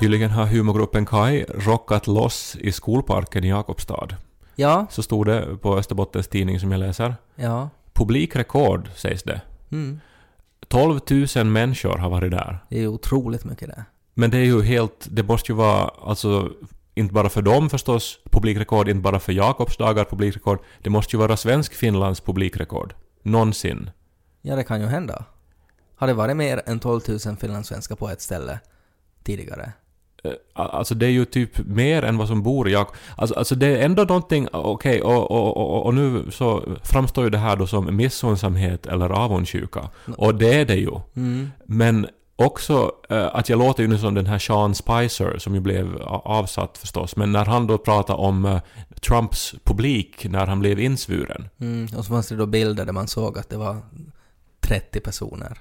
Tydligen har humorgruppen Kai rockat loss i skolparken i Jakobstad. Ja, Så stod det på Österbottens tidning som jag läser. ja. Publikrekord sägs det. Mm. 12 000 människor har varit där. Det är otroligt mycket det. Men det är ju helt, det måste ju vara alltså inte bara för dem förstås publikrekord, inte bara för Jakobsdagar publikrekord. Det måste ju vara Svensk-Finlands publikrekord. Någonsin. Ja, det kan ju hända. Har det varit mer än 12 000 finlandssvenskar på ett ställe tidigare? Eh, Alltså det är ju typ mer än vad som bor i Jakob. Alltså, alltså det är ändå någonting, okej, och, och, och, och nu så framstår ju det här då som missunnsamhet eller avundsjuka. Och det är det ju. Mm. Men också eh, att jag låter ju nu som den här Sean Spicer som ju blev avsatt förstås. Men när han då pratar om eh, Trumps publik när han blev insvuren. Mm. Och så fanns det då bilder där man såg att det var 30 personer.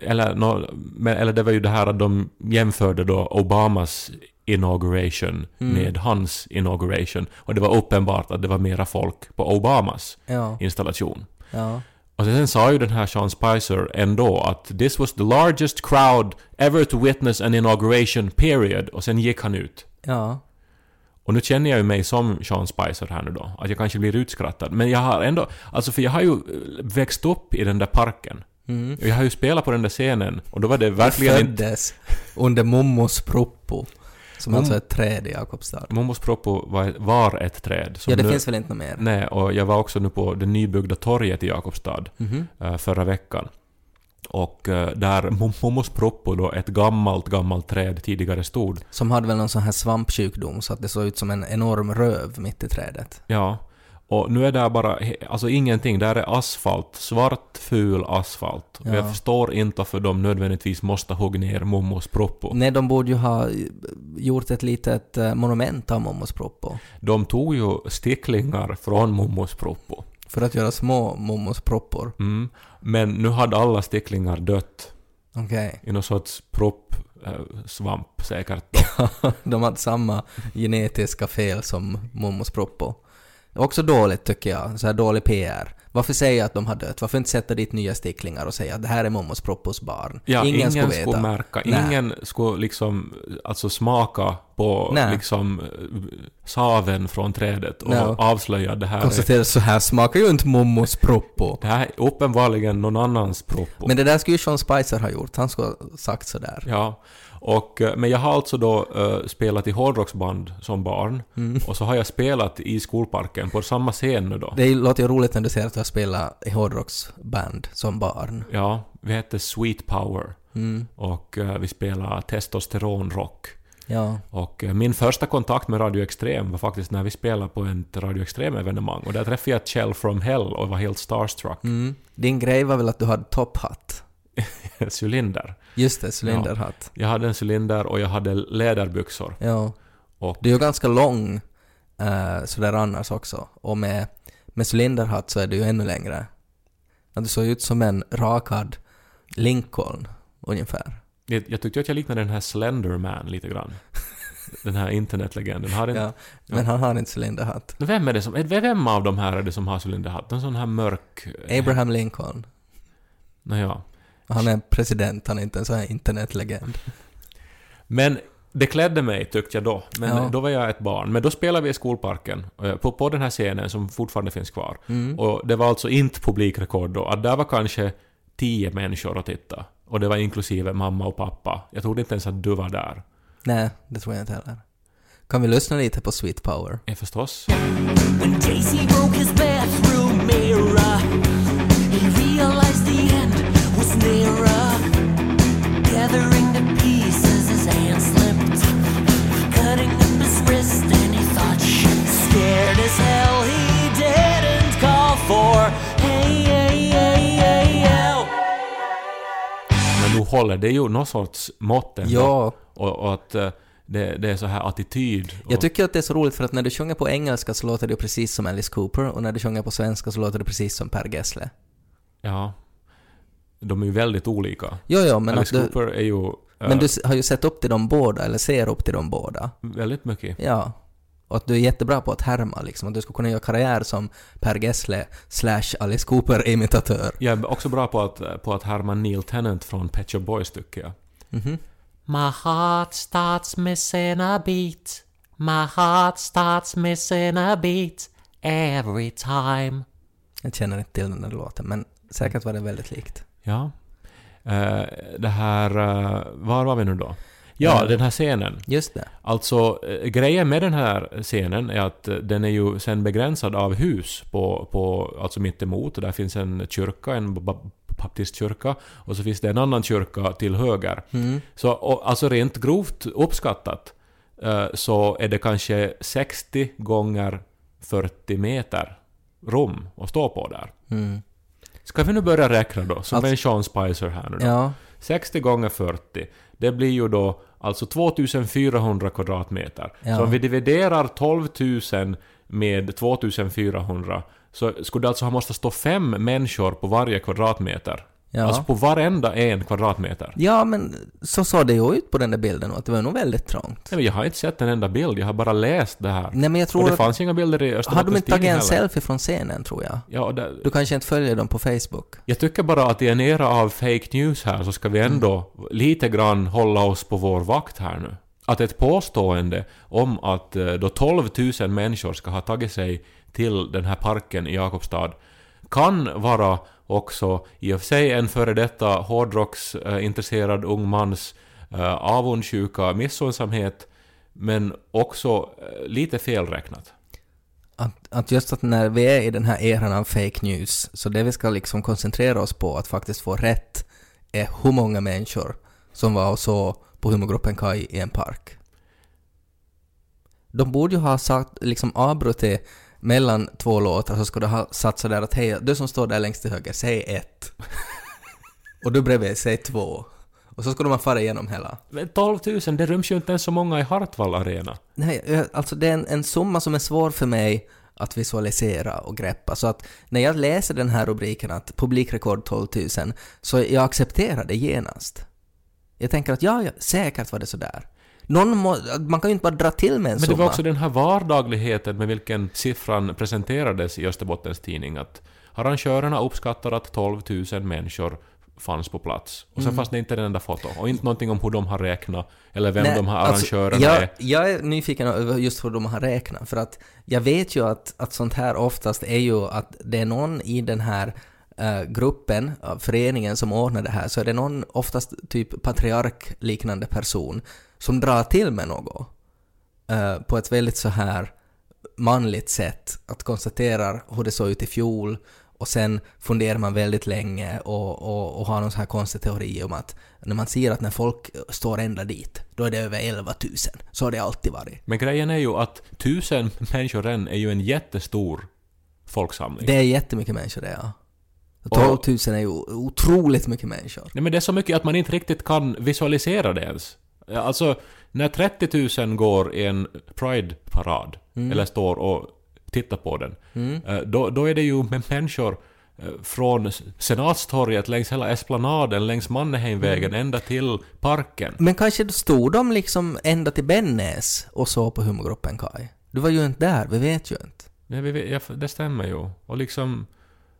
Eller, nå- men, eller det var ju det här att de jämförde då Obamas inauguration Mm. med hans inauguration. Och det var uppenbart att det var mera folk på Obamas Ja, installation. ja. Och sen sa ju den här Sean Spicer ändå att this was the largest crowd ever to witness an inauguration period. Och sen gick han ut. Ja. Och nu känner jag ju mig som Sean Spicer här nu då, att jag kanske blir utskrattad. Men jag har ändå, alltså för jag har ju växt upp i den där parken. Mm. Jag har ju spelat på den där scenen och då var det verkligen inte... Föddes under Mommos proppo. Som Mom- alltså är ett träd i Jakobstad. Momos Propo var, var ett träd. Ja, det nu, finns väl inte något mer? Nej, och jag var också nu på det nybyggda torget i Jakobstad Mhm. eh, förra veckan. Och eh, där Mom- Momos Propo då, ett gammalt, gammalt träd tidigare stod. Som hade väl någon sån här svampsjukdom så att det såg ut som en enorm röv mitt i trädet. Ja. Och nu är det bara, alltså ingenting, där är asfalt, svart ful asfalt. Och Ja. jag förstår inte varför de nödvändigtvis måste hugga ner Momos Propo. Nej, de borde ju ha gjort ett litet eh, monument av Mommos proppo. De tog ju sticklingar från Momos Propo. För att göra små Mommos proppor. Mm. Men nu hade alla sticklingar dött Okej. i någon sorts propp, eh, svamp säkert de hade samma genetiska fel som Mommos proppo. Också dåligt tycker jag, så här dålig PR. Varför säga att de har dött? Varför inte sätta dit nya sticklingar och säga att det här är Mommos proppos barn? Ja, ingen, skulle skulle, veta. märka, Nej. ingen skulle liksom alltså smaka på Nej. liksom saven från trädet och Nej. avslöja det här. Är, Konstatera så här smakar ju inte Mommos proppo. det här är uppenbarligen någon annans proppo. Men det där skulle ju Sean Spicer ha gjort, han skulle ha sagt sådär. Ja. Och, eh, men jag har alltså då eh, spelat i hårdrocksband som barn. Mm. Och så har jag spelat i skolparken på samma scen nu då. Det låter ju roligt när du säger att du har spelat i hårdrocksband som barn. Ja, vi hette Sweet Power. Mm. Och eh, vi spelade testosteronrock. Ja. Och eh, min första kontakt med Radio Extrem var faktiskt när vi spelade på ett Radio Extrem-evenemang. Och där träffade jag Kjell from Hell och var helt starstruck. Mm. Din grej var väl att du hade topphatt? Cylinder. Just det, cylinderhatt. Jag hade en cylinder och jag hade läderbyxor. Ja. Och Du är ju ganska lång uh, sådär annars också. Och med, med cylinderhatt så är du ju ännu längre. Du såg ut som en rakad Lincoln, ungefär. jag, jag tyckte att jag liknade den här Slenderman lite grann. Den här internetlegenden. Har en, Ja. Men han har inte cylinderhatt. Vem är det som... Vem av de här är det som har cylinderhatt? En sån här mörk... eh, Abraham Lincoln. Nåja. Han är president, han är inte en sån här internetlegend. Men det klädde mig tyckte jag då. Men Ja. då var jag ett barn. Men då spelade vi i skolparken. eh, På, på den här scenen som fortfarande finns kvar. Mm. Och det var alltså inte publikrekord då. Att där var kanske tio människor att titta. Och det var inklusive mamma och pappa. Jag trodde inte ens att du var där. Nej, det tror jag inte heller. Kan vi lyssna lite på Sweet Power? Ja, förstås. When Daisy broke his bathroom mirror, for hey, hey, hey, hey, help. Men nu håller det ju någon sorts mått ändå. Ja, Och, och att eh, det, det är så här attityd. Och, jag tycker att det är så roligt för att när du sjunger på engelska så låter det precis som Alice Cooper och när du sjunger på svenska så låter det precis som Per Gessle. Ja. De är ju väldigt olika. Jo, jo, men Alice att du, Cooper är ju... eh, men du har ju sett upp till dem båda, eller ser upp till dem båda. Väldigt mycket. Ja. Och att du är jättebra på att härma liksom. Att du skulle kunna göra karriär som Per Gessle slash Alice Cooper-imitatör. Jag är också bra på att, på att härma Neil Tennant från Pet Shop Boys tycker jag. Mhm. My heart starts missing a beat. My heart starts missing a beat every time. Jag känner inte till den där låten, men säkert var det väldigt likt. Ja. Eh, det här... eh, var var vi nu då? Ja, Eh. den här scenen. Just det. Alltså, eh, grejen med den här scenen är att eh, den är ju sen begränsad av hus på, på alltså mitt emot. Där finns en kyrka, en ba- baptistkyrka, och så finns det en annan kyrka till höger. Mm. Så och, alltså rent grovt uppskattat så är det kanske 60 gånger 40 meter rum att stå på där. Mm. Ska vi nu börja räkna då, som Alltså- en Sean Spicer här nu då? Ja. 60 gånger 40, det blir ju då alltså 2400 kvadratmeter. Ja. Så om vi dividerar 12 000 med 2400 så skulle det alltså ha måste stå fem människor på varje kvadratmeter. Ja. Alltså på varenda en kvadratmeter. ja, men så såg det ju ut på den där bilden och att det var nog väldigt trångt. Nej, men jag har inte sett en enda bild, jag har bara läst det här. Nej, men jag och tror det att... fanns inga bilder i Har de Österbottens inte tagit en selfie från scenen, tror jag? Ja, och det, Du kanske inte följer dem på Facebook? Jag tycker bara att i en era av fake news här så ska vi ändå lite grann hålla oss på vår vakt här nu. Att ett påstående om att eh, då 12 000 människor ska ha tagit sig till den här parken i Jakobstad kan vara också i och för sig en före detta hårdrocksintresserad ung mans eh, avundsjuka missunnsamhet men också eh, lite felräknat. Att, att just att när vi är i den här eran av fake news, så det vi ska liksom koncentrera oss på att faktiskt få rätt är hur många människor som var och så på humorgruppen Kai i en park. De borde ju ha sagt, liksom avbrutit mellan två låtar så skulle de ha satt så där att hej, du som står där längst till höger, säg ett. och du bredvid, säg två. Och så skulle man fara igenom hela. Men 12 000, det ryms ju inte ens så många i Hartwall Arena. Nej, jag- alltså det är en, en summa som är svår för mig att visualisera och greppa. Så att när jag läser den här rubriken att publikrekord 12 000, så jag accepterar det genast. Jag tänker att ja, ja säkert var det sådär. Någon må, man kan ju inte bara dra till med en Men det summa. var också den här vardagligheten med vilken siffran presenterades i Österbottens Tidning att arrangörerna uppskattar att 12 000 människor fanns på plats. Och sen Mm. fanns det inte en enda foto. Och inte någonting om hur de har räknat, eller vem Nej, de här alltså, arrangörerna jag, är. Jag är nyfiken över just hur de har räknat, för att jag vet ju att, att sånt här oftast är ju att det är någon i den här eh, gruppen, uh, föreningen som ordnar det här, så är det någon, oftast typ patriark-liknande person, som drar till med något eh, på ett väldigt så här manligt sätt, att konstatera hur det såg ut i fjol och sen funderar man väldigt länge och, och, och har någon sån här konstig teori om att när man ser att när folk står ända dit, då är det över 11 000. Så har det alltid varit. Men grejen är ju att tusen människor än är ju en jättestor folksamling. Det är jättemycket människor det, ja. 12 000 är ju otroligt mycket människor. Nej men det är så mycket att man inte riktigt kan visualisera det ens. Alltså, när 30 000 går i en Pride-parad, Mm. eller står och tittar på den, eh, då, då är det ju med människor eh, från Senatstorget, längs hela Esplanaden, längs Mannerheimvägen, Mm. ända till parken. Men kanske stod de liksom ända till Bennäs och så på humorgruppen Kai? Du var ju inte där, vi vet ju inte. Ja, vi vet- ja, det stämmer ju. Och liksom,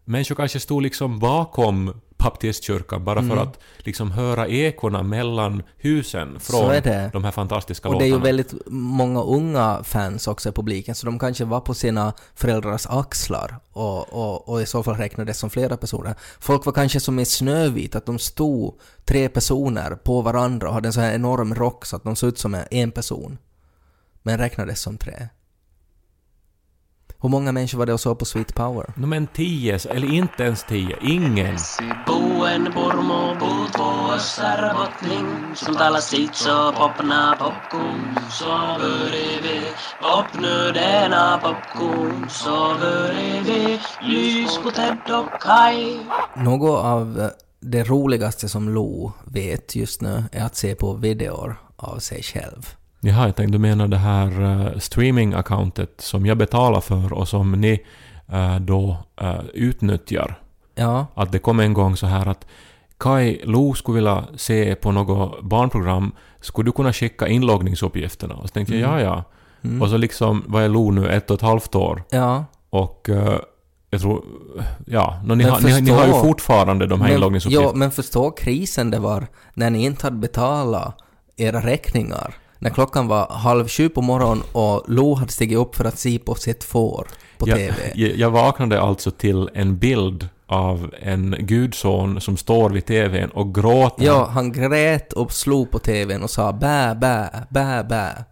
människor kanske stod liksom bakom baptistkyrkan bara Mm. för att liksom höra ekorna mellan husen från de här fantastiska Och det är låtarna. ju väldigt många unga fans också i publiken, så de kanske var på sina föräldrars axlar och, och, och i så fall räknades som flera personer. Folk var kanske som i Snövit, att de stod tre personer på varandra och hade en sån här enorm rock så att de såg ut som en person. Men räknades som tre. Hur många människor var det och såg på Sweet Power? No, men tio, eller inte ens tio, ingen. Något av det roligaste som Lo vet just nu är att se på videor av sig själv. Jaha, jag tänkte du menar det här uh, streaming-accountet som jag betalar för och som ni eh, då eh, utnyttjar. Ja, Att det kom en gång så här att Kai Lo skulle vilja se på något barnprogram, skulle du kunna skicka inloggningsuppgifterna? Och så tänkte jag ja, ja. Mm. Och så liksom, vad är Lo nu, ett och ett halvt år? ja. Och eh, jag tror, ja, no, ni, har, ni, ni har ju fortfarande de här Men, inloggningsuppgifterna. ja, men förstå krisen det var när ni inte hade betalat era räkningar när klockan var halv sju på morgonen och Lo hade stigit upp för att se på sitt får på jag, TV. jag, jag vaknade alltså till en bild av en gudson som står vid TVn och gråter. Ja, han grät och slog på TVn och sa bä, bä, bä, bä.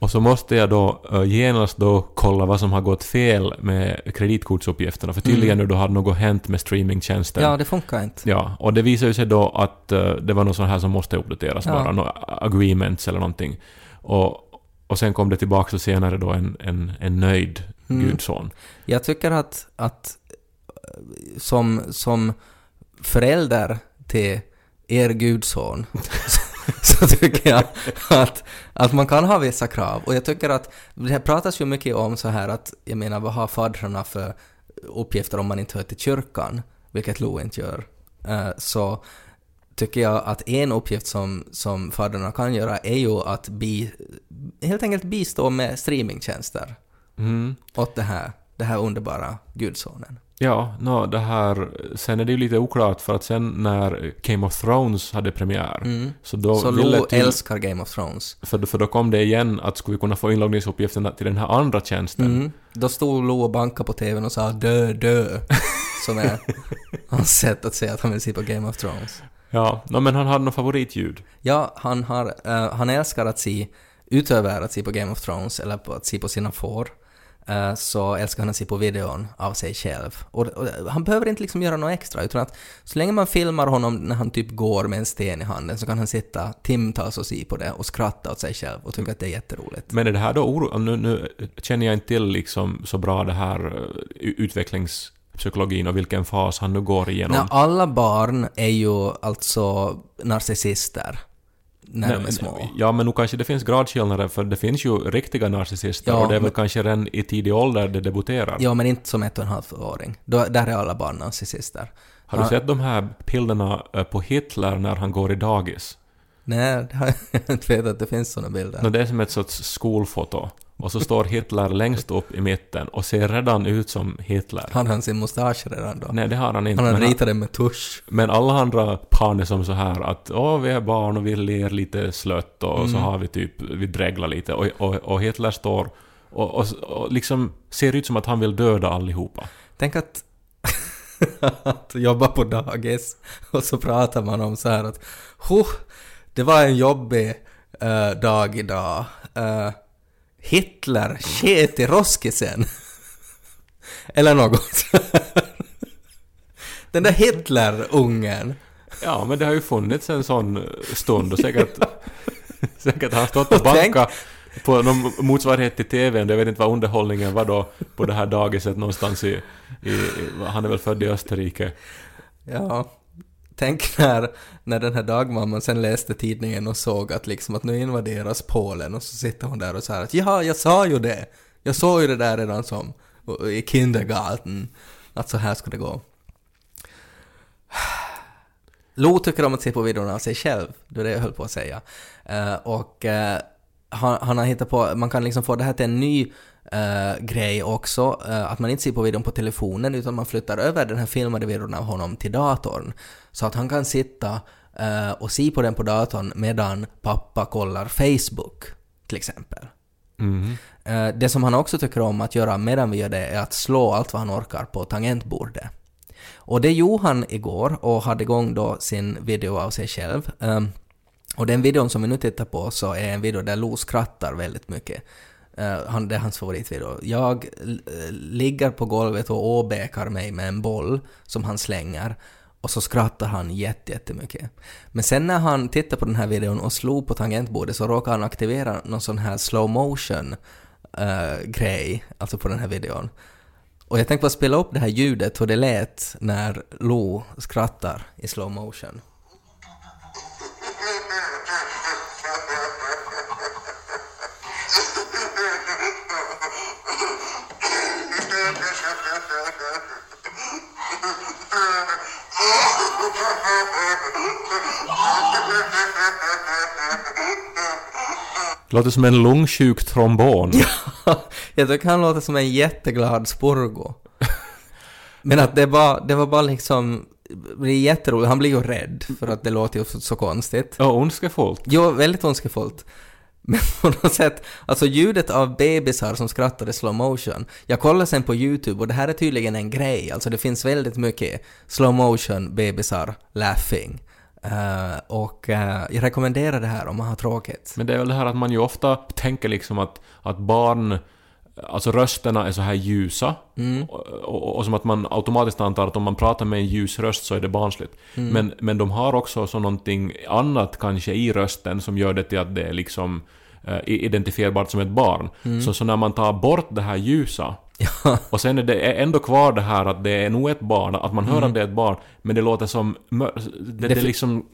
Och så måste jag då uh, genast då kolla vad som har gått fel med kreditkortsuppgifterna. För tydligen nu då hade något hänt med streamingtjänsten. Mm. Ja, det funkar inte. Ja, och det visar ju sig då att eh, det var något sånt här som måste uppdateras Ja. bara, några agreements eller någonting. Och, och sen kom det tillbaka så senare då en, en, en nöjd Mm. gudson. Jag tycker att, att eh, som, som förälder till er gudson så, tycker jag att, att man kan ha vissa krav. Och jag tycker att det här pratas ju mycket om så här att, jag menar vad har fadrarna för uppgifter om man inte hör till kyrkan, vilket Lo inte gör. Eh, så tycker jag att en uppgift som, som fadrarna kan göra är ju att bi, helt enkelt bistå med streamingtjänster Mm. åt det här, det här underbara gudsonen. Ja, no, det här... Sen är det ju lite oklart för att sen när Game of Thrones hade premiär Mm. så då Så ville Lo till, älskar Game of Thrones. för, för då kom det igen att skulle vi kunna få inloggningsuppgifterna till den här andra tjänsten. Mm. Då stod Lo och bankade på TVn och sa dö, dö. Som är hans sätt att säga att han vill se på Game of Thrones. Ja, no, men han hade något favoritljud. Ja, han, har, eh, han älskar att se, utöver att se på Game of Thrones eller på att se på sina får, så älskar han att se på videon av sig själv. Och, och han behöver inte liksom göra något extra, utan att så länge man filmar honom när han typ går med en sten i handen så kan han sitta timtals och se på det och skratta åt sig själv och tycka att det är jätteroligt. Men är det här då oro... Nu, nu känner jag inte till liksom så bra det här eh, utvecklingspsykologin och vilken fas han nu går igenom. Nej, alla barn är ju alltså narcissister när de är små. Ja, men nu kanske det finns gradskillnader för det finns ju riktiga narcissister Ja, och det är väl men- kanske redan i tidig ålder det debuterar. Ja, men inte som ett och en halv åring. Då, där är alla barn narcissister. Har du sett de här bilderna eh, på Hitler när han går i dagis? Nej, jag inte vet att det finns såna bilder. Nå, det är som ett sorts skolfoto. Och så står Hitler längst upp i mitten och ser redan ut som Hitler. Har han sin mustasch redan då? Nej, det har han inte. han har ritat den med tusch. men alla andra barn är som så här att åh, vi är barn och vi ler lite slött och Mm. så har vi typ, vi dreglar lite. Och, och, och Hitler står och, och, och liksom ser ut som att han vill döda allihopa. Tänk att, att jobba på dagis och så pratar man om så här att huh, det var en jobbig eh, dag idag. Eh, Hitler sket i roskisen. Eller något. Den där Hitler-ungen. Ja, men det har ju funnits en sån stund och säkert, säkert har han stått och bankat på någon motsvarighet till TVn. Jag vet inte vad underhållningen var då på det här dagiset någonstans i, i, i han är väl född i Österrike. Ja. Tänk när, när den här dagmamman sen läste tidningen och såg att liksom att nu invaderas Polen och så sitter hon där och säger att ja, jag sa ju det. Jag såg ju det där redan som i kindergarten. Att så här ska det gå. Lo tycker om att se på videorna av sig själv, det är det jag höll på att säga. Uh, och uh, han, han har hittat på, man kan liksom få det här till en ny eh, grej också, eh, att man inte ser på videon på telefonen utan man flyttar över den här filmade videon av honom till datorn. Så att han kan sitta eh, och se på den på datorn medan pappa kollar Facebook, till exempel. Eh, Det som han också tycker om att göra medan vi gör det är att slå allt vad han orkar på tangentbordet. Och det gjorde han igår och hade igång då sin video av sig själv. Ehm, Och den videon som vi nu tittar på så är en video där Lo skrattar väldigt mycket. Eh, han, det är hans favoritvideo. Jag eh, ligger på golvet och åbäkar mig med en boll som han slänger och så skrattar han jätte, jättemycket. Men sen när han tittar på den här videon och slog på tangentbordet så råkar han aktivera någon sån här slow motion uh, grej, alltså på den här videon. Och jag tänkte bara spela upp det här ljudet, hur det lät när Lo skrattar i slow motion. Det låter som en lungsjuk trombon. jag tycker han låter som en jätteglad spurgo. Men att det var, det var bara liksom det är jätteroligt, han blir ju rädd för att det låter ju så konstigt. Ja, ondskefullt. Jo, väldigt ondskefullt. Men på något sätt, alltså ljudet av bebisar som skrattar i slow motion. Jag kollar sen på YouTube och det här är tydligen en grej, alltså det finns väldigt mycket slow motion bebisar laughing. Eh, och eh, jag rekommenderar det här om man har tråkigt. Men det är väl det här att man ju ofta tänker liksom att, att barn, alltså rösterna är så här ljusa. Och, och, och som att man automatiskt antar att om man pratar med en ljus röst så är det barnsligt. Men, men de har också så någonting annat kanske i rösten som gör det till att det är liksom eh, identifierbart som ett barn. Så, så när man tar bort det här ljusa Ja, och sen är det ändå kvar det här att det är nog ett barn, att man hör att det är ett barn, men det låter som... Det, det, Det- liksom...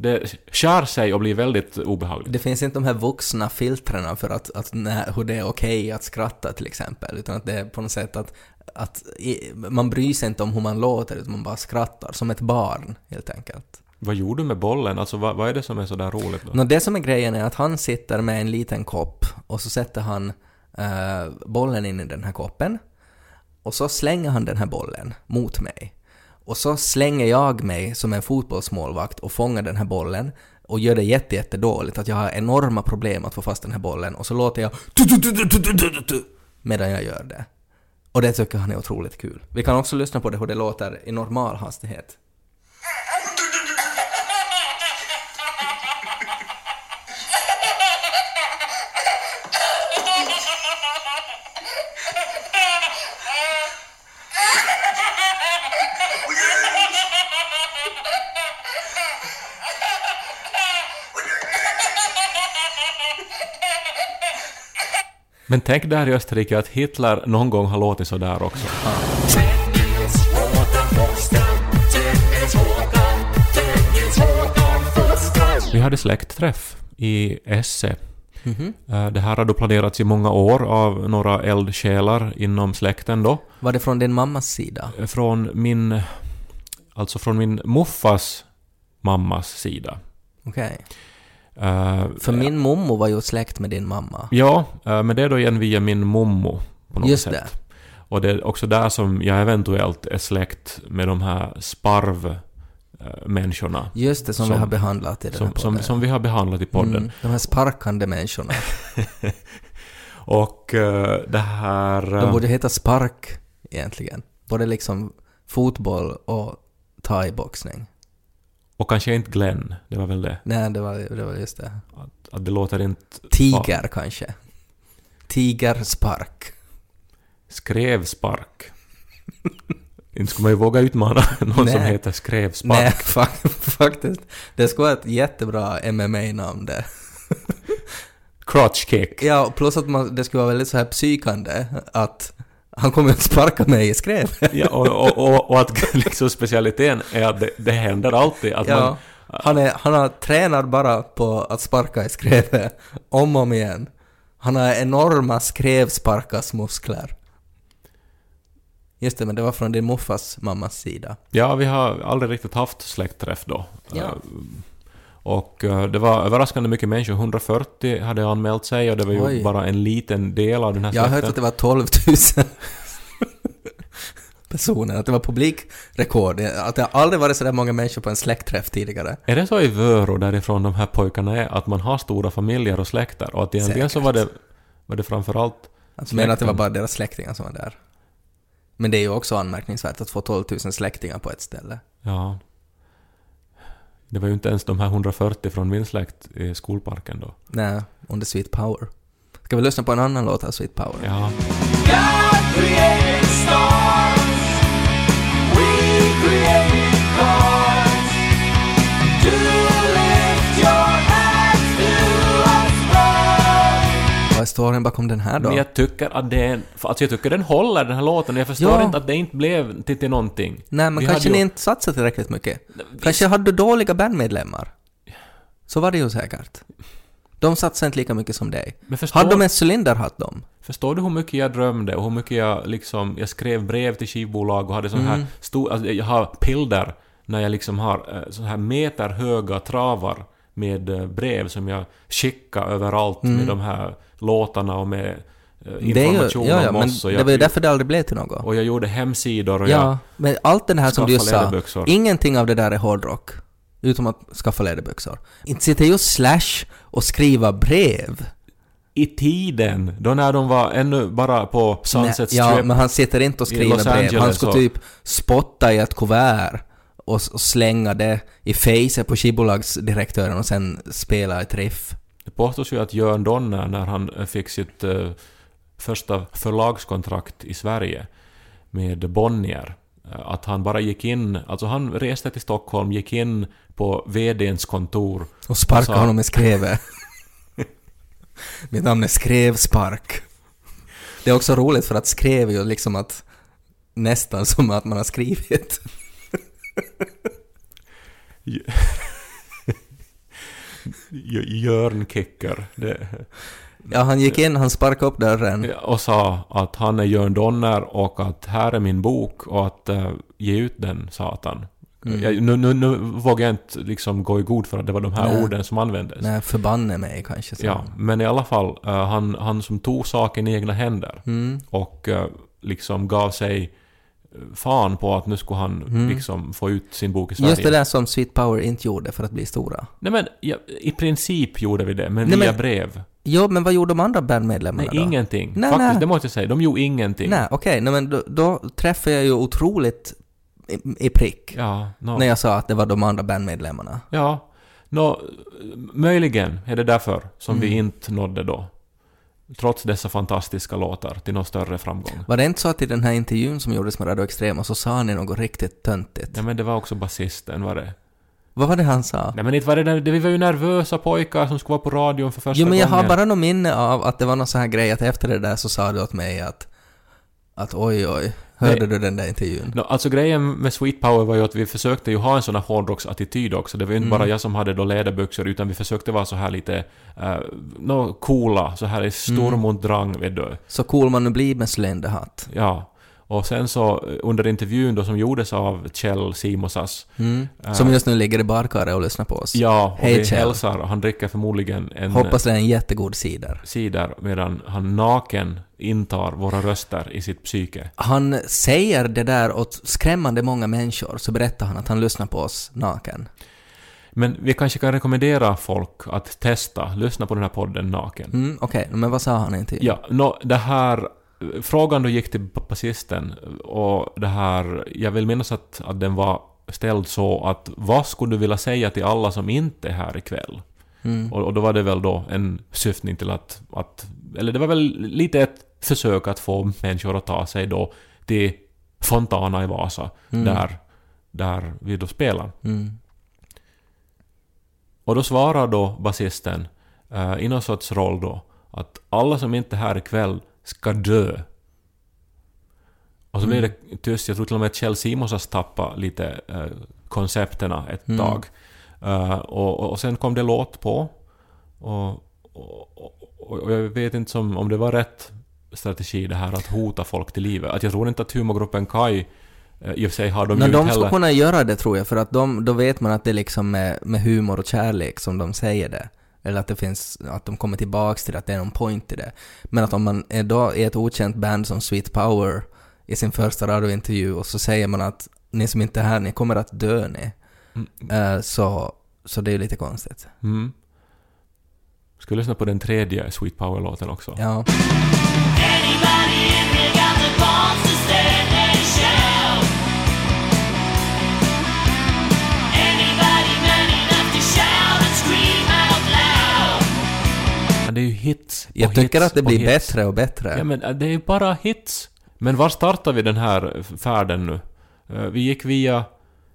Det skär sig och blir väldigt obehagligt. det finns inte de här vuxna filtrerna för att, att när, hur det är okej att skratta till exempel, utan att det är på något sätt att, att i, man bryr sig inte om hur man låter, utan man bara skrattar, som ett barn helt enkelt. Vad gjorde du med bollen? Alltså vad, vad är det som är så där roligt då? Nå, det som är grejen är att han sitter med en liten kopp och så sätter han uh, bollen in i den här koppen och så slänger han den här bollen mot mig. Och så slänger jag mig som en fotbollsmålvakt och fångar den här bollen och gör det jättejättedåligt, att jag har enorma problem att få fast den här bollen och så låter jag medan jag gör det. Och det tycker han är otroligt kul. Vi kan också lyssna på det hur det låter i normal hastighet. Men tänk där i Österrike att Hitler någon gång har låtit så där också. Vi hade släktträff i Esse. Eh, Det här har då planerats i många år av några eldsjälar inom släkten då. Var det från din mammas sida? Från min... Alltså från min muffas mammas sida. Okej. Eh, För min mommo var ju släkt med din mamma. Ja, eh, men det är då igen via min mommo på något Just sätt. det. Och det är också där som jag eventuellt är släkt med de här sparv-människorna. Just det, som, Som- vi har behandlat i den här Som, som, podden. som vi har behandlat i podden. Mm, de här sparkande människorna. Och eh, det här... De eh, borde heta spark egentligen. Både liksom fotboll och thaiboxning. Och kanske inte Glenn, det var väl det. Nej, det var, det var just det. Att, att det låter inte... Tiger kanske. Tigerspark. Skrevspark. inte skulle man ju våga utmana någon som Nej. heter Skrevspark. Nej, fa- faktiskt. Det skulle vara ett jättebra MMA-namn det. Crotch kick. Ja, plus att man, det skulle vara väldigt så här psykande att han kommer att sparka mig i skrevet. Ja, och, och, och, och att liksom specialiteten är att det, det händer alltid att man... Ja, han, är, han har tränat bara på att sparka i skrevet om och om igen. Han har enorma skrevsparkasmuskler. Just det, men det var från din muffas mammas sida. Ja, vi har aldrig riktigt haft släktträff då. Ja. Och eh, det var överraskande mycket människor. 140 hade anmält sig och det var ju Oj. bara en liten del av den här Jag har släkten. hört att det var 12 000 personer, att det var publikrekord. Att det har aldrig varit så där många människor på en släktträff tidigare. Är det så i Vörå därifrån de här pojkarna är, att man har stora familjer och släkter? Och att egentligen så var det, var det framförallt Alltså menar att det var Släkten. bara deras släktingar som var där. Men det är ju också anmärkningsvärt att få 12 000 släktingar på ett ställe. Ja. Det var ju inte ens de här 140 från min släkt i skolparken då. Nej, under Sweet Power. Ska vi lyssna på en annan låt av Sweet Power? Ja. Storyn bakom den här då? Men jag tycker att för Alltså jag tycker den håller, den här låten. Jag förstår Ja. inte att det inte blev till, till någonting. Nej, men Vi kanske ni ju- inte satsade tillräckligt mycket. Kanske hade du dåliga bandmedlemmar. Så var det ju säkert. De satsade inte lika mycket som dig. Förstår, Hade de en cylinderhatt de? förstår du hur mycket jag drömde och hur mycket jag liksom... Jag skrev brev till skivbolag och hade sån Mm. här stor... Alltså jag har bilder när jag liksom har eh, så här meterhöga travar med eh, brev som jag skickar överallt Mm. med de här låtarna och med eh, Det är ju, information ja, ja, om oss. Och det jag, var ju därför det aldrig blev till något. och jag gjorde hemsidor och jag Ja, men allt det här som du just sa, ingenting av det där är hårdrock. Utom att skaffa läderbyxor. Inte sitter ju Slash och skriva brev. I tiden, då när de var ännu bara på Sunset Nej, Ja, Strip. men han sitter inte och skriver brev. Han skulle typ spotta i ett kuvert och, och slänga det i facet på skivbolagsdirektören och sen spela ett riff. Det påstås ju att Jörn Donner, när han eh, fick sitt eh, första förlagskontrakt i Sverige med Bonnier, eh, att han bara gick in, alltså han reste till Stockholm, gick in på VDns kontor Och sparka Alltså- honom i skrevet. Mitt namn är Skrevspark. Det är också roligt för att skrev ju liksom att nästan som att man har skrivit. J- Jörn Kicker det, Ja, han gick in, han sparkade upp dörren. och sa att han är Jörn Donner och att här är min bok och att eh, ge ut den, satan. Mm. Jag, nu, nu, nu vågar jag inte liksom gå i god för att det var de här Nej. orden som användes. Nej, förbanne mig kanske. Så. Ja, men i alla fall, eh, han, han som tog saken i egna händer Mm. och eh, liksom gav sig fan på att nu skulle han Mm. liksom få ut sin bok i Sverige. Just det där som Sweet Power inte gjorde för att bli stora. Nej men, ja, i princip gjorde vi det, men Nej, via men- brev. Jo, men vad gjorde de andra bandmedlemmarna Nej, då? ingenting. Nej, Faktiskt, nej. det måste jag säga. De gjorde ingenting. Nej, okej, nej, men då, då träffade jag ju otroligt i, i prick. Ja, no. När jag sa att det var de andra bandmedlemmarna. Ja. Nå, möjligen är det därför som vi Mm. inte nådde då. Trots dessa fantastiska låtar till någon större framgång. Var det inte så att i den här intervjun som gjordes med Radio Extrema så sa ni något riktigt töntigt? Ja men det var också basisten, var det? Vad var det han sa? Nej men inte var det, där- det vi var ju nervösa pojkar som skulle vara på radion för första Jo, men jag har gången. bara något minne av att det var någon sån här grej att efter det där så sa du åt mig att att oj oj, hörde Nej. du den där intervjun? No, alltså grejen med Sweet Power var ju att vi försökte ju ha en sån här hårdrocksattityd också. Det var ju inte Mm. bara jag som hade då läderbyxor utan vi försökte vara så här lite uh, no, coola, så här i storm och drang vet du. Så cool man nu blir med cylinderhatt. Ja. Och sen så eh, under intervjun då som gjordes av Kjell Simosas. Mm. Ja. Som just nu ligger i barkaret och lyssnar på oss. Ja, och Hej, vi Kjell. hälsar. Han dricker förmodligen en Hoppas det är en jättegod cider. cider medan han naken intar våra röster i sitt psyke. Han säger det där åt skrämmande många människor, så berättar han att han lyssnar på oss naken. Men vi kanske kan rekommendera folk att testa, lyssna på den här podden naken. Mm, Okej, men vad sa han i intervjun? Ja, nå, det här... Frågan då gick till basisten och det här... Jag vill minnas att, att den var ställd så att vad skulle du vilja säga till alla som inte är här ikväll? Mm. Och, och då var det väl då en syftning till att, att... Eller det var väl lite ett försök att få människor att ta sig då till Fontana i Vasa, Mm. där, där vi då spelar. Mm. Och då svarar då basisten uh, i någon sorts roll då att alla som inte är här ikväll ska dö. Och så Mm. det tyst. Jag tror till och med att Kjell Simonsas tappade lite uh, koncepterna ett Mm. tag. Uh, och, och sen kom det låt på. Och, och, och, jag vet inte som, om det var rätt strategi det här att hota folk till livet. Att jag tror inte att humorgruppen Kai uh, i och för sig har de Men ju de inte ska heller... kunna göra det tror jag, för att de, då vet man att det är liksom med, med humor och kärlek som de säger det. Eller att det finns, att de kommer tillbaks till det, att det är någon point i det. Men att om man är då i ett okänt band som Sweet Power i sin första radiointervju och så säger man att ni som inte är här, ni kommer att dö ni. Mm. Eh, så, så det är lite konstigt. Mm. Ska lyssna på den tredje Sweet Power-låten också? Ja. Det är ju hits Jag tycker hits att det blir hits. bättre och bättre. Ja men äh, det är ju bara hits. Men var startar vi den här färden nu? Eh, Vi gick via...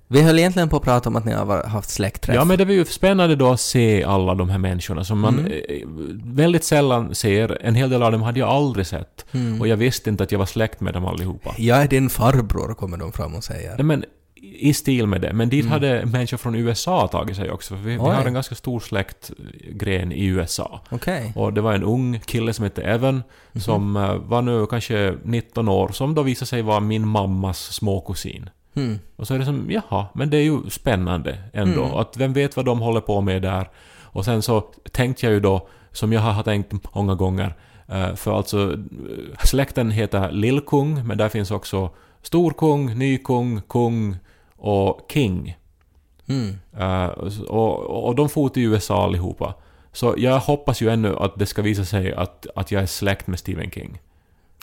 Vi höll egentligen på att prata om att ni har var- haft släktträff. Ja men det var ju spännande då att se alla de här människorna som man eh, väldigt sällan ser. En hel del av dem hade jag aldrig sett. Mm. Och jag visste inte att jag var släkt med dem allihopa. Jag är din farbror, kommer de fram och säger. Nej, men i stil med det. Men dit Mm. hade människor från USA tagit sig också. Vi, vi har en ganska stor släktgren i USA. Okej. Och det var en ung kille som hette Evan, Mhm. som eh, var nu kanske 19 år, som då visade sig vara min mammas småkusin. Mm. Och så är det som, jaha, men det är ju spännande ändå. Mm. Att vem vet vad de håller på med där. Och sen så tänkte jag ju då, som jag har tänkt många gånger, Eh, för alltså, eh, släkten heter Lillkung, men där finns också Storkung, Nykung, Kung och King. Mm. Eh, och, och de for till USA allihopa. Så jag hoppas ju ännu att det ska visa sig att, att jag är släkt med Stephen King.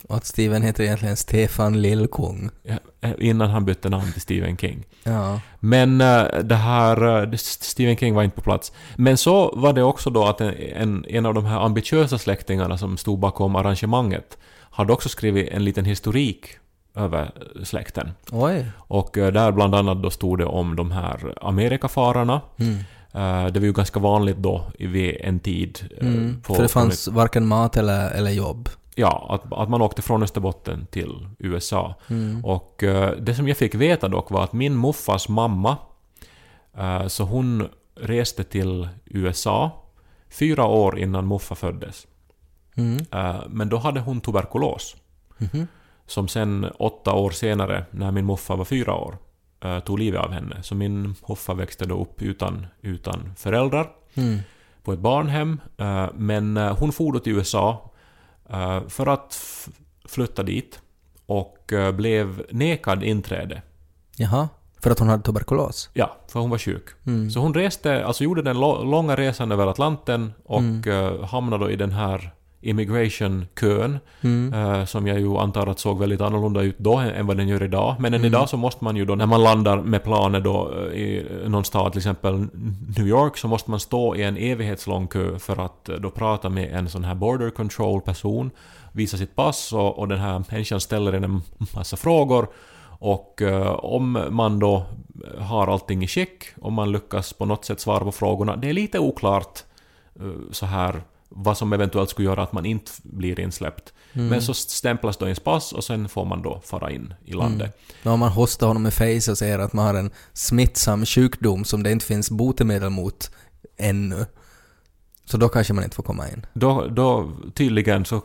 Och att Steven heter egentligen Stefan Lillkung. Ja, eh, Innan han bytte namn till Stephen King. Ja. Men eh, det här... eh, Stephen King var inte på plats. Men så var det också då att en, en, en av de här ambitiösa släktingarna som stod bakom arrangemanget hade också skrivit en liten historik över släkten. Oj. Och eh, där bland annat då stod det om de här Amerikafararna. Mm. Eh, Det var ju ganska vanligt då vid en tid. eh, Mm. på- För det fanns varken mat eller, eller jobb. Ja, att, att man åkte från Österbotten till USA. Mm. Och det som jag fick veta dock var att min muffas mamma, så hon reste till USA fyra år innan muffa föddes. Mm. Men då hade hon tuberkulos. Mhm. Som sen åtta år senare, när min muffa var fyra år, eh, tog livet av henne. Så min muffa växte då upp utan, utan föräldrar Mm. på ett barnhem. eh, Men eh, hon for då till USA för att flytta dit och blev nekad inträde. Jaha. För att hon hade tuberkulos? Ja, för hon var sjuk. Mm. Så hon reste, alltså gjorde den långa resan över Atlanten och eh, hamnade då i den här immigration-kön Mm. eh, som jag ju antar att såg väldigt annorlunda ut då än vad den gör idag. Men än Mm. idag så måste man ju då, när man landar med planet då eh, i någon stad, till exempel New York, så måste man stå i en evighetslång kö för att eh, då prata med en sån här border control-person, visa sitt pass och, och den här människan ställer en en massa frågor och eh, om man då har allting i skick, om man lyckas på något sätt svara på frågorna, det är lite oklart eh, så här vad som eventuellt skulle göra att man inte blir insläppt. Mm. Men så stämplas då ens pass och sen får man då fara in i landet. Men om man hostar honom i face och säger att man har en smittsam sjukdom som det inte finns botemedel mot ännu. Så då kanske man inte får komma in. Då, då tydligen så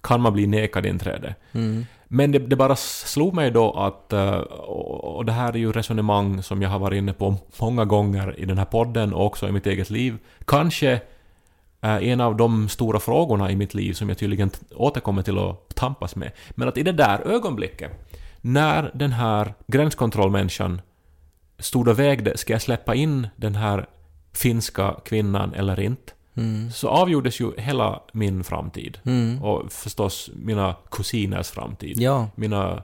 kan man bli nekad inträde. Mm. Men det, det bara slog mig då att, eh, och det här är ju resonemang som jag har varit inne på många gånger i den här podden och också i mitt eget liv. Kanske en av de stora frågorna i mitt liv som jag tydligen återkommer till att tampas med. Men att i det där ögonblicket, när den här gränskontrollmänniskan stod och vägde, ska jag släppa in den här finska kvinnan eller inte? Mm. Så avgjordes ju hela min framtid. Mm. Och förstås mina kusiners framtid. Ja. Mina...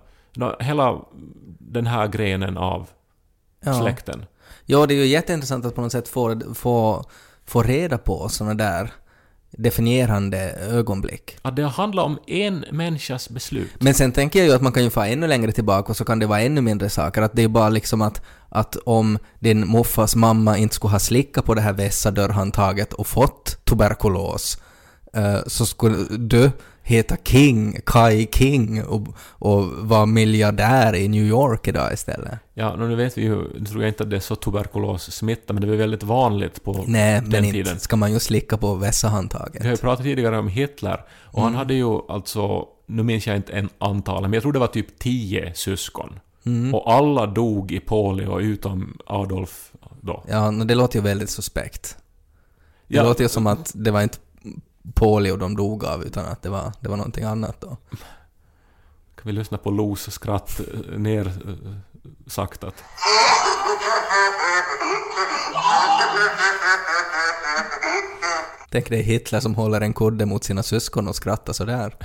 Hela den här grenen av ja. släkten. Ja, det är ju jätteintressant att på något sätt få, få, få reda på sådana där definierande ögonblick. Att det handlar om en människas beslut. Men sen tänker jag ju att man kan ju få ännu längre tillbaka och så kan det vara ännu mindre saker. Att det är bara liksom att, att om din moffas mamma inte skulle ha slickat på det här vässa dörrhandtaget och fått tuberkulos eh, så skulle du heta King, Kai King och, och vara miljardär i New York idag istället. Ja, nu vet vi ju, nu tror jag inte att det är så tuberkulossmitta, men det var väldigt vanligt på Nej, den men tiden. inte ska man ju slicka på vässa handtaget. Vi har ju pratat tidigare om Hitler, och han hade ju alltså, nu minns jag inte en antal, men jag tror det var typ tio syskon. Mm. Och alla dog i polio utom Adolf då. Ja, det låter ju väldigt suspekt. Det Ja. låter ju som att det var inte polio de dog av utan att det var, det var någonting annat då. Kan vi lyssna på Los skratt eh, ner eh, saktat? Tänk dig Hitler som håller en kudde mot sina syskon och skrattar sådär.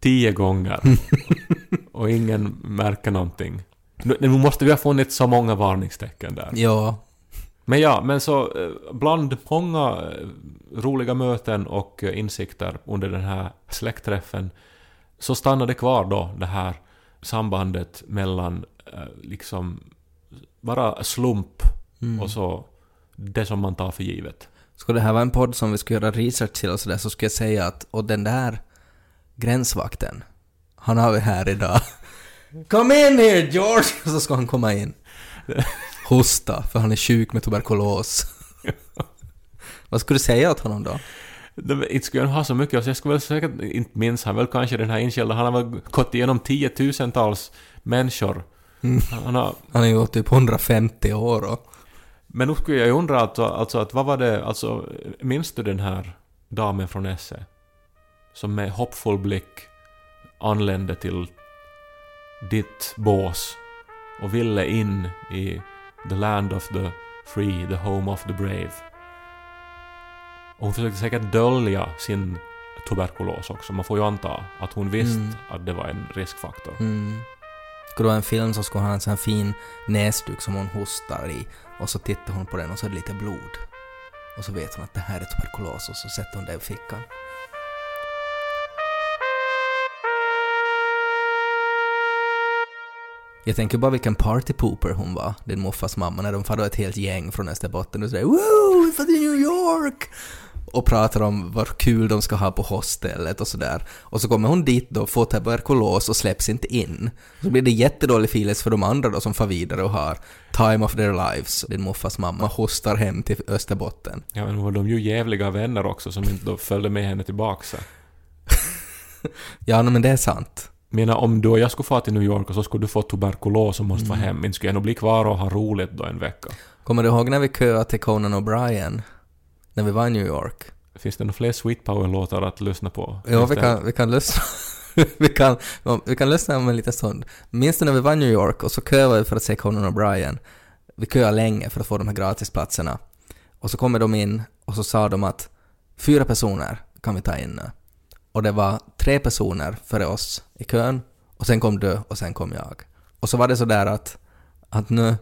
Tio gånger. och ingen märker någonting. Nu, nu måste vi ha funnit så många varningstecken där. Ja, Men ja, men så eh, bland många eh, roliga möten och eh, insikter under den här släktträffen så stannade kvar då det här sambandet mellan liksom bara slump och så det som man tar för givet. skulle det här vara en podd som vi skulle göra research till och sådär så skulle jag säga att och den där gränsvakten, han har vi här idag. Kom in here George! Så ska han komma in. Hosta, för han är sjuk med tuberkulos. Vad skulle du säga åt honom då? Det- Inte skulle han ha så mycket, alltså jag skulle väl säkert, inte minns han väl kanske den här inkällda, han har väl gått igenom tiotusentals människor. Han har, Han är ju typ 150 år och... men nu skulle jag ju undra alltså, alltså att vad var det, alltså minns du den här damen från Esse som med hoppfull blick anlände till ditt bås och ville in i the land of the free, the home of the brave. Och hon försökte säkert dölja sin tuberkulos också. Man får ju anta att hon visste Mm. att det var en riskfaktor. Mm. Skulle det vara en film så skulle hon ha en sån här fin näsduk som hon hostar i och så tittar hon på den och så är det lite blod. Och så vet hon att det här är tuberkulos och så sätter hon det i fickan. Jag tänker bara vilken partypooper hon var, din morfars mamma, när de far ett helt gäng från Österbotten och säger ”Woo, vi får till New York!” och pratar om vad kul de ska ha på hostellet och sådär. Och så kommer hon dit då, får tuberkulos och släpps inte in. Så blir det jättedålig feelings för de andra då som far vidare och har time of their lives. Din morfars mamma hostar hem till Österbotten. Ja, men var de ju jävliga vänner också som inte då följde med henne tillbaka. Ja, men det är sant. Menar om du och jag skulle få till New York och så skulle du få tuberkulos och måste vara Mm. hem, inte skulle jag nog bli kvar och ha roligt då en vecka. Kommer du ihåg när vi köade till Conan O'Brien? När vi var i New York? Finns det några fler Sweet Power-låtar att lyssna på? Ja, vi kan, vi kan lyssna. vi, kan, vi kan lyssna om en liten stund. Minns du när vi var i New York och så köade vi för att se Conan O'Brien? Vi köade länge för att få de här gratisplatserna. Och så kommer de in och så sa de att fyra personer kan vi ta in nu. Och det var tre personer före oss i kön och sen kom du och sen kom jag. Och så var det så där att, att nu,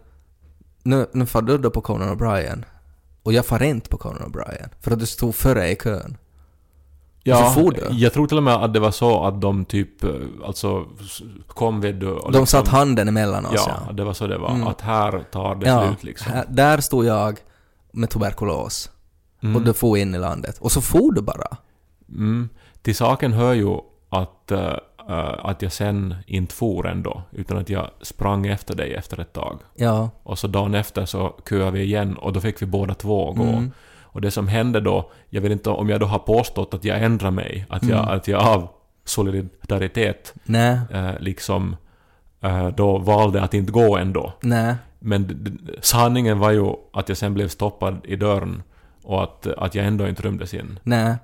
nu, nu far du då på Conan O'Brien och jag far inte på Conan O'Brien för att du stod före i kön. Ja, så for du? jag tror till och med att det var så att de typ, alltså, kom vid och De liksom- satt handen emellan oss Ja, det var så det var. Mm. Att här tar det Ja, slut liksom. här, där stod jag med tuberkulos Mm. och du for in i landet. Och så for du bara. Mm. Till saken hör ju att, eh, att jag sen inte for ändå, utan att jag sprang efter dig efter ett tag. Ja. Och så dagen efter så köade vi igen och då fick vi båda två gå. Mm. Och det som hände då, jag vet inte om jag då har påstått att jag ändrade mig, att jag, Mm. att jag av solidaritet eh, liksom eh, då valde att inte gå ändå. nej. Men sanningen var ju att jag sen blev stoppad i dörren och att, att jag ändå inte rymdes in. Nej.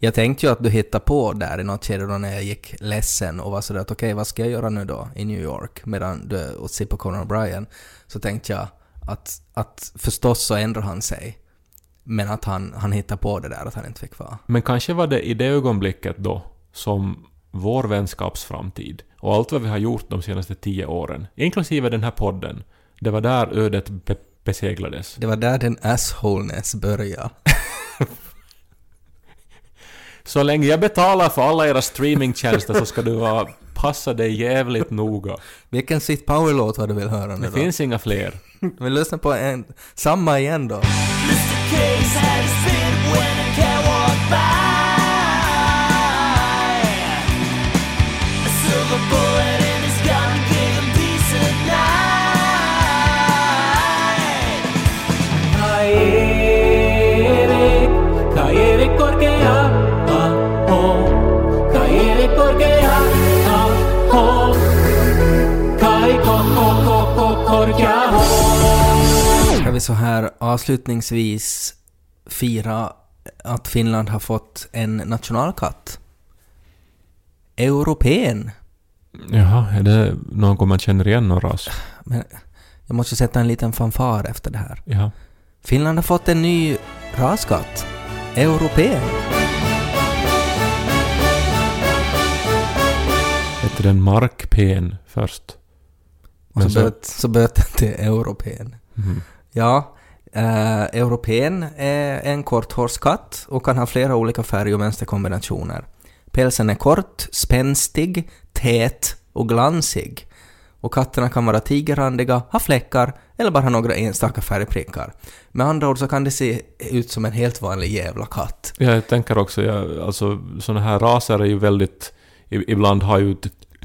Jag tänkte ju att du hittade på där i något skede då när jag gick ledsen och var sådär att okej, vad ska jag göra nu då i New York medan du och ser på Conan O'Brien? Så tänkte jag att, att förstås så ändrar han sig. Men att han, han hittade på det där att han inte fick vara. Men kanske var det i det ögonblicket då som vår vänskapsframtid och allt vad vi har gjort de senaste tio åren, inklusive den här podden, det var där ödet be- beseglades. Det var där den assholeness började. Så länge jag betalar för alla era streamingtjänster så ska du vara, passa dig jävligt noga. Vilken Sweet Power-låt var du vill höra nu Det då? finns inga fler. Vi lyssnar på en, samma igen då. Vi så här avslutningsvis fira att Finland har fått en nationalkatt? Europeen. Jaha, är det någon man känner igen någon ras? Men jag måste sätta en liten fanfar efter det här. Ja. Finland har fått en ny raskatt. Europeen. Hette den Markpen först? Och så så- böt, så böt den till europeen. Mhm. Ja, eh, europeen är en korthårskatt och kan ha flera olika färg och mönsterkombinationer. Pälsen är kort, spänstig, tät och glansig. Och katterna kan vara tigerrandiga, ha fläckar eller bara ha några enstaka färgprickar. Med andra ord så kan det se ut som en helt vanlig jävla katt. Ja, Jag tänker också, jag, alltså sådana här raser är ju väldigt... Ibland har ju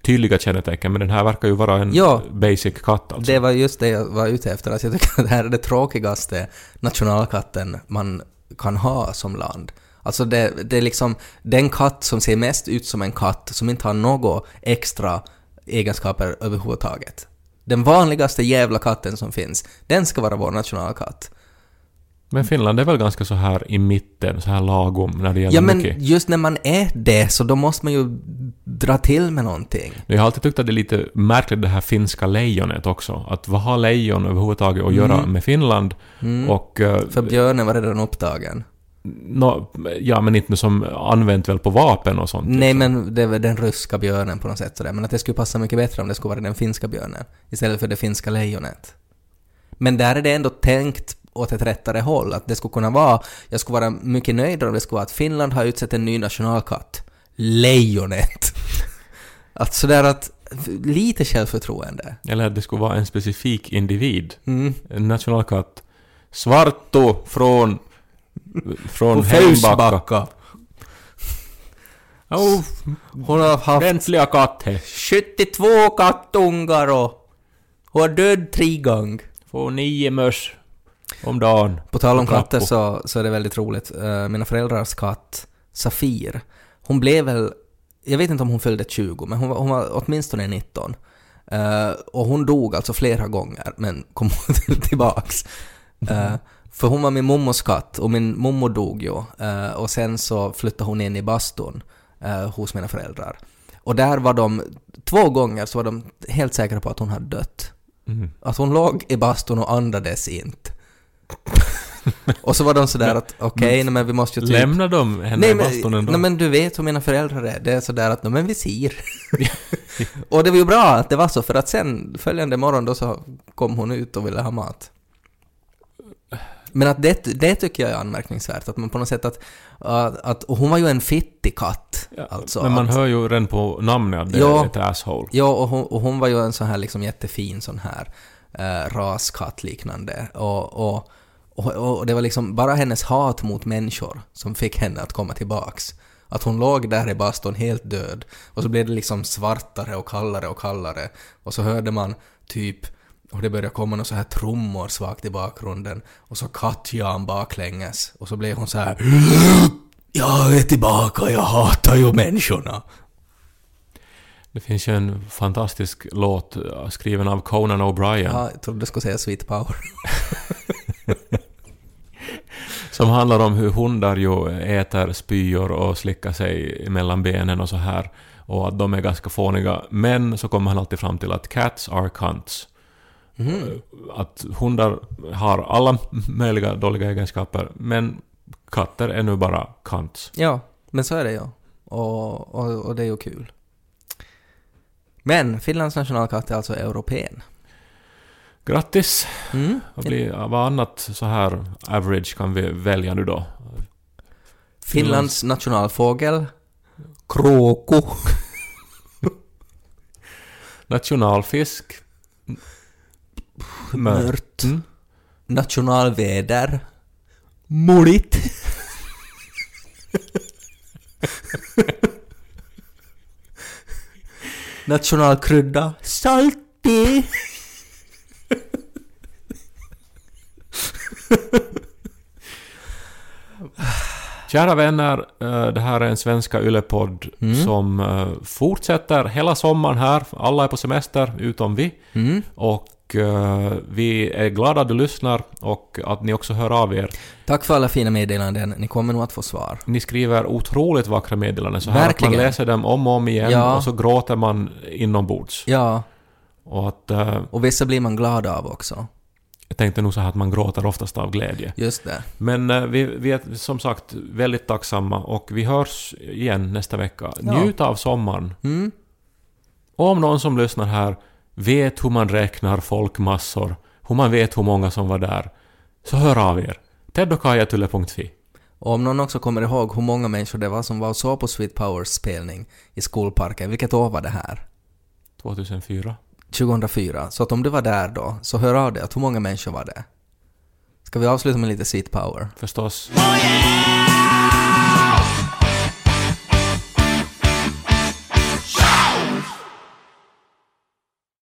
tydliga kännetecken, men den här verkar ju vara en Ja. basic katt alltså. Det var just det jag var ute efter, att jag tycker att det här är det tråkigaste nationalkatten man kan ha som land. Alltså det, det är liksom den katt som ser mest ut som en katt, som inte har några extra egenskaper överhuvudtaget. Den vanligaste jävla katten som finns, den ska vara vår nationalkatt. Men Finland är väl ganska så här i mitten, så här lagom när det gäller Ja men mycket. just när man är det så då måste man ju dra till med någonting. Jag har alltid tyckt att det är lite märkligt det här finska lejonet också. Att vad har lejon överhuvudtaget att göra Mm. med Finland? Och... eh, För björnen var redan upptagen. nå- ja, men inte som använt väl på vapen och sånt. Nej liksom. men det är väl den ryska björnen på något sätt sådär. Men att det skulle passa mycket bättre om det skulle vara den finska björnen istället för det finska lejonet. Men där är det ändå tänkt åt ett rättare håll. Att det skulle kunna vara, jag skulle vara mycket nöjd om det skulle vara att Finland har utsett en ny nationalkatt. Lejonet. att sådär att, lite självförtroende. Eller att det skulle vara en specifik individ. Mm. En nationalkatt. Svarto från... Från Hembacka. Oh, Hon har haft ordentliga katt he. 72 kattungar och hon har död tre gånger. Får nio möss om dagen. På tal om katter så, så är det väldigt roligt. Eh, mina föräldrars katt Safir, hon blev väl, jag vet inte om hon följde 20, men hon var, hon var åtminstone 19. Eh, och hon dog alltså flera gånger, men kom tillbaks. Eh, för hon var min mommos katt och min mommo dog ju. Och sen så flyttade hon in i bastun hos mina föräldrar. Och där var de, två gånger så var de helt säkra på att hon hade dött. Mm. Att hon låg i bastun och andades inte. och så var de sådär att okej, nej men vi måste ju typ... Lämnar de henne Nej i bastun ändå? nej men du vet hur mina föräldrar är. Det är sådär att, men vi ser. och det var ju bra att det var så, för att sen följande morgon då så kom hon ut och ville ha mat. Men att det, det tycker jag är anmärkningsvärt, att man på något sätt att, att, att och hon var ju en fittig katt. Ja, alltså, men man att, hör ju redan på namnet att det Ja. är ett asshole. Ja, och hon, och hon var ju en sån här liksom jättefin sån här eh, raskatt liknande. Och, och, och, och det var liksom bara hennes hat mot människor som fick henne att komma tillbaks. Att hon låg där i bastun helt död. Och så blev det liksom svartare och kallare och kallare. Och så hörde man typ och det började komma några så här trummor svagt i bakgrunden. Och så kattjan baklänges. Och så blev hon så här Jag är tillbaka, jag hatar ju människorna. Det finns ju en fantastisk låt skriven av Conan O'Brien Ja, jag trodde du skulle säga Sweet Power. som handlar om hur hundar ju äter spyor och slickar sig mellan benen och så här och att de är ganska fåniga. Men så kommer han alltid fram till att cats are cunts. Mhm. Att hundar har alla möjliga dåliga egenskaper men katter är nu bara cunts. Ja, men så är det ju. Och, och, och det är ju kul. Men Finlands nationalkatt är alltså europeen. Grattis! Mm. Vad, blir, vad annat så här average kan vi välja nu då? Finlands nationalfågel? Kråko. Nationalfisk? Mört. Mm. Nationalväder? Muligt. Nationalkrydda? Saltig. Kära vänner, eh, det här är en svenska yllepodd Mm. som eh, fortsätter hela sommaren här. Alla är på semester, utom vi. Mm. Och eh, vi är glada att du lyssnar och att ni också hör av er. Tack för alla fina meddelanden. Ni kommer nog att få svar. Ni skriver otroligt vackra meddelanden så här att Verkligen. man läser dem om och om igen Ja. och så gråter man inombords. Ja, Och att och vissa blir man glad av också. Jag tänkte nog så här att man gråter oftast av glädje. Just det. Men eh, vi, vi är som sagt väldigt tacksamma och vi hörs igen nästa vecka. Ja. Njut av sommaren. Mm. Och om någon som lyssnar här vet hur man räknar folkmassor, hur man vet hur många som var där, så hör av er. teddokajatulle.fi Och om någon också kommer ihåg hur många människor det var som var och såg på Sweet Powers spelning i skolparken, vilket år var det här? 2004. 2004. Så att om du var där då, så hör av dig att hur många människor var det? Ska vi avsluta med lite Sweet Power? Förstås. Oh yeah!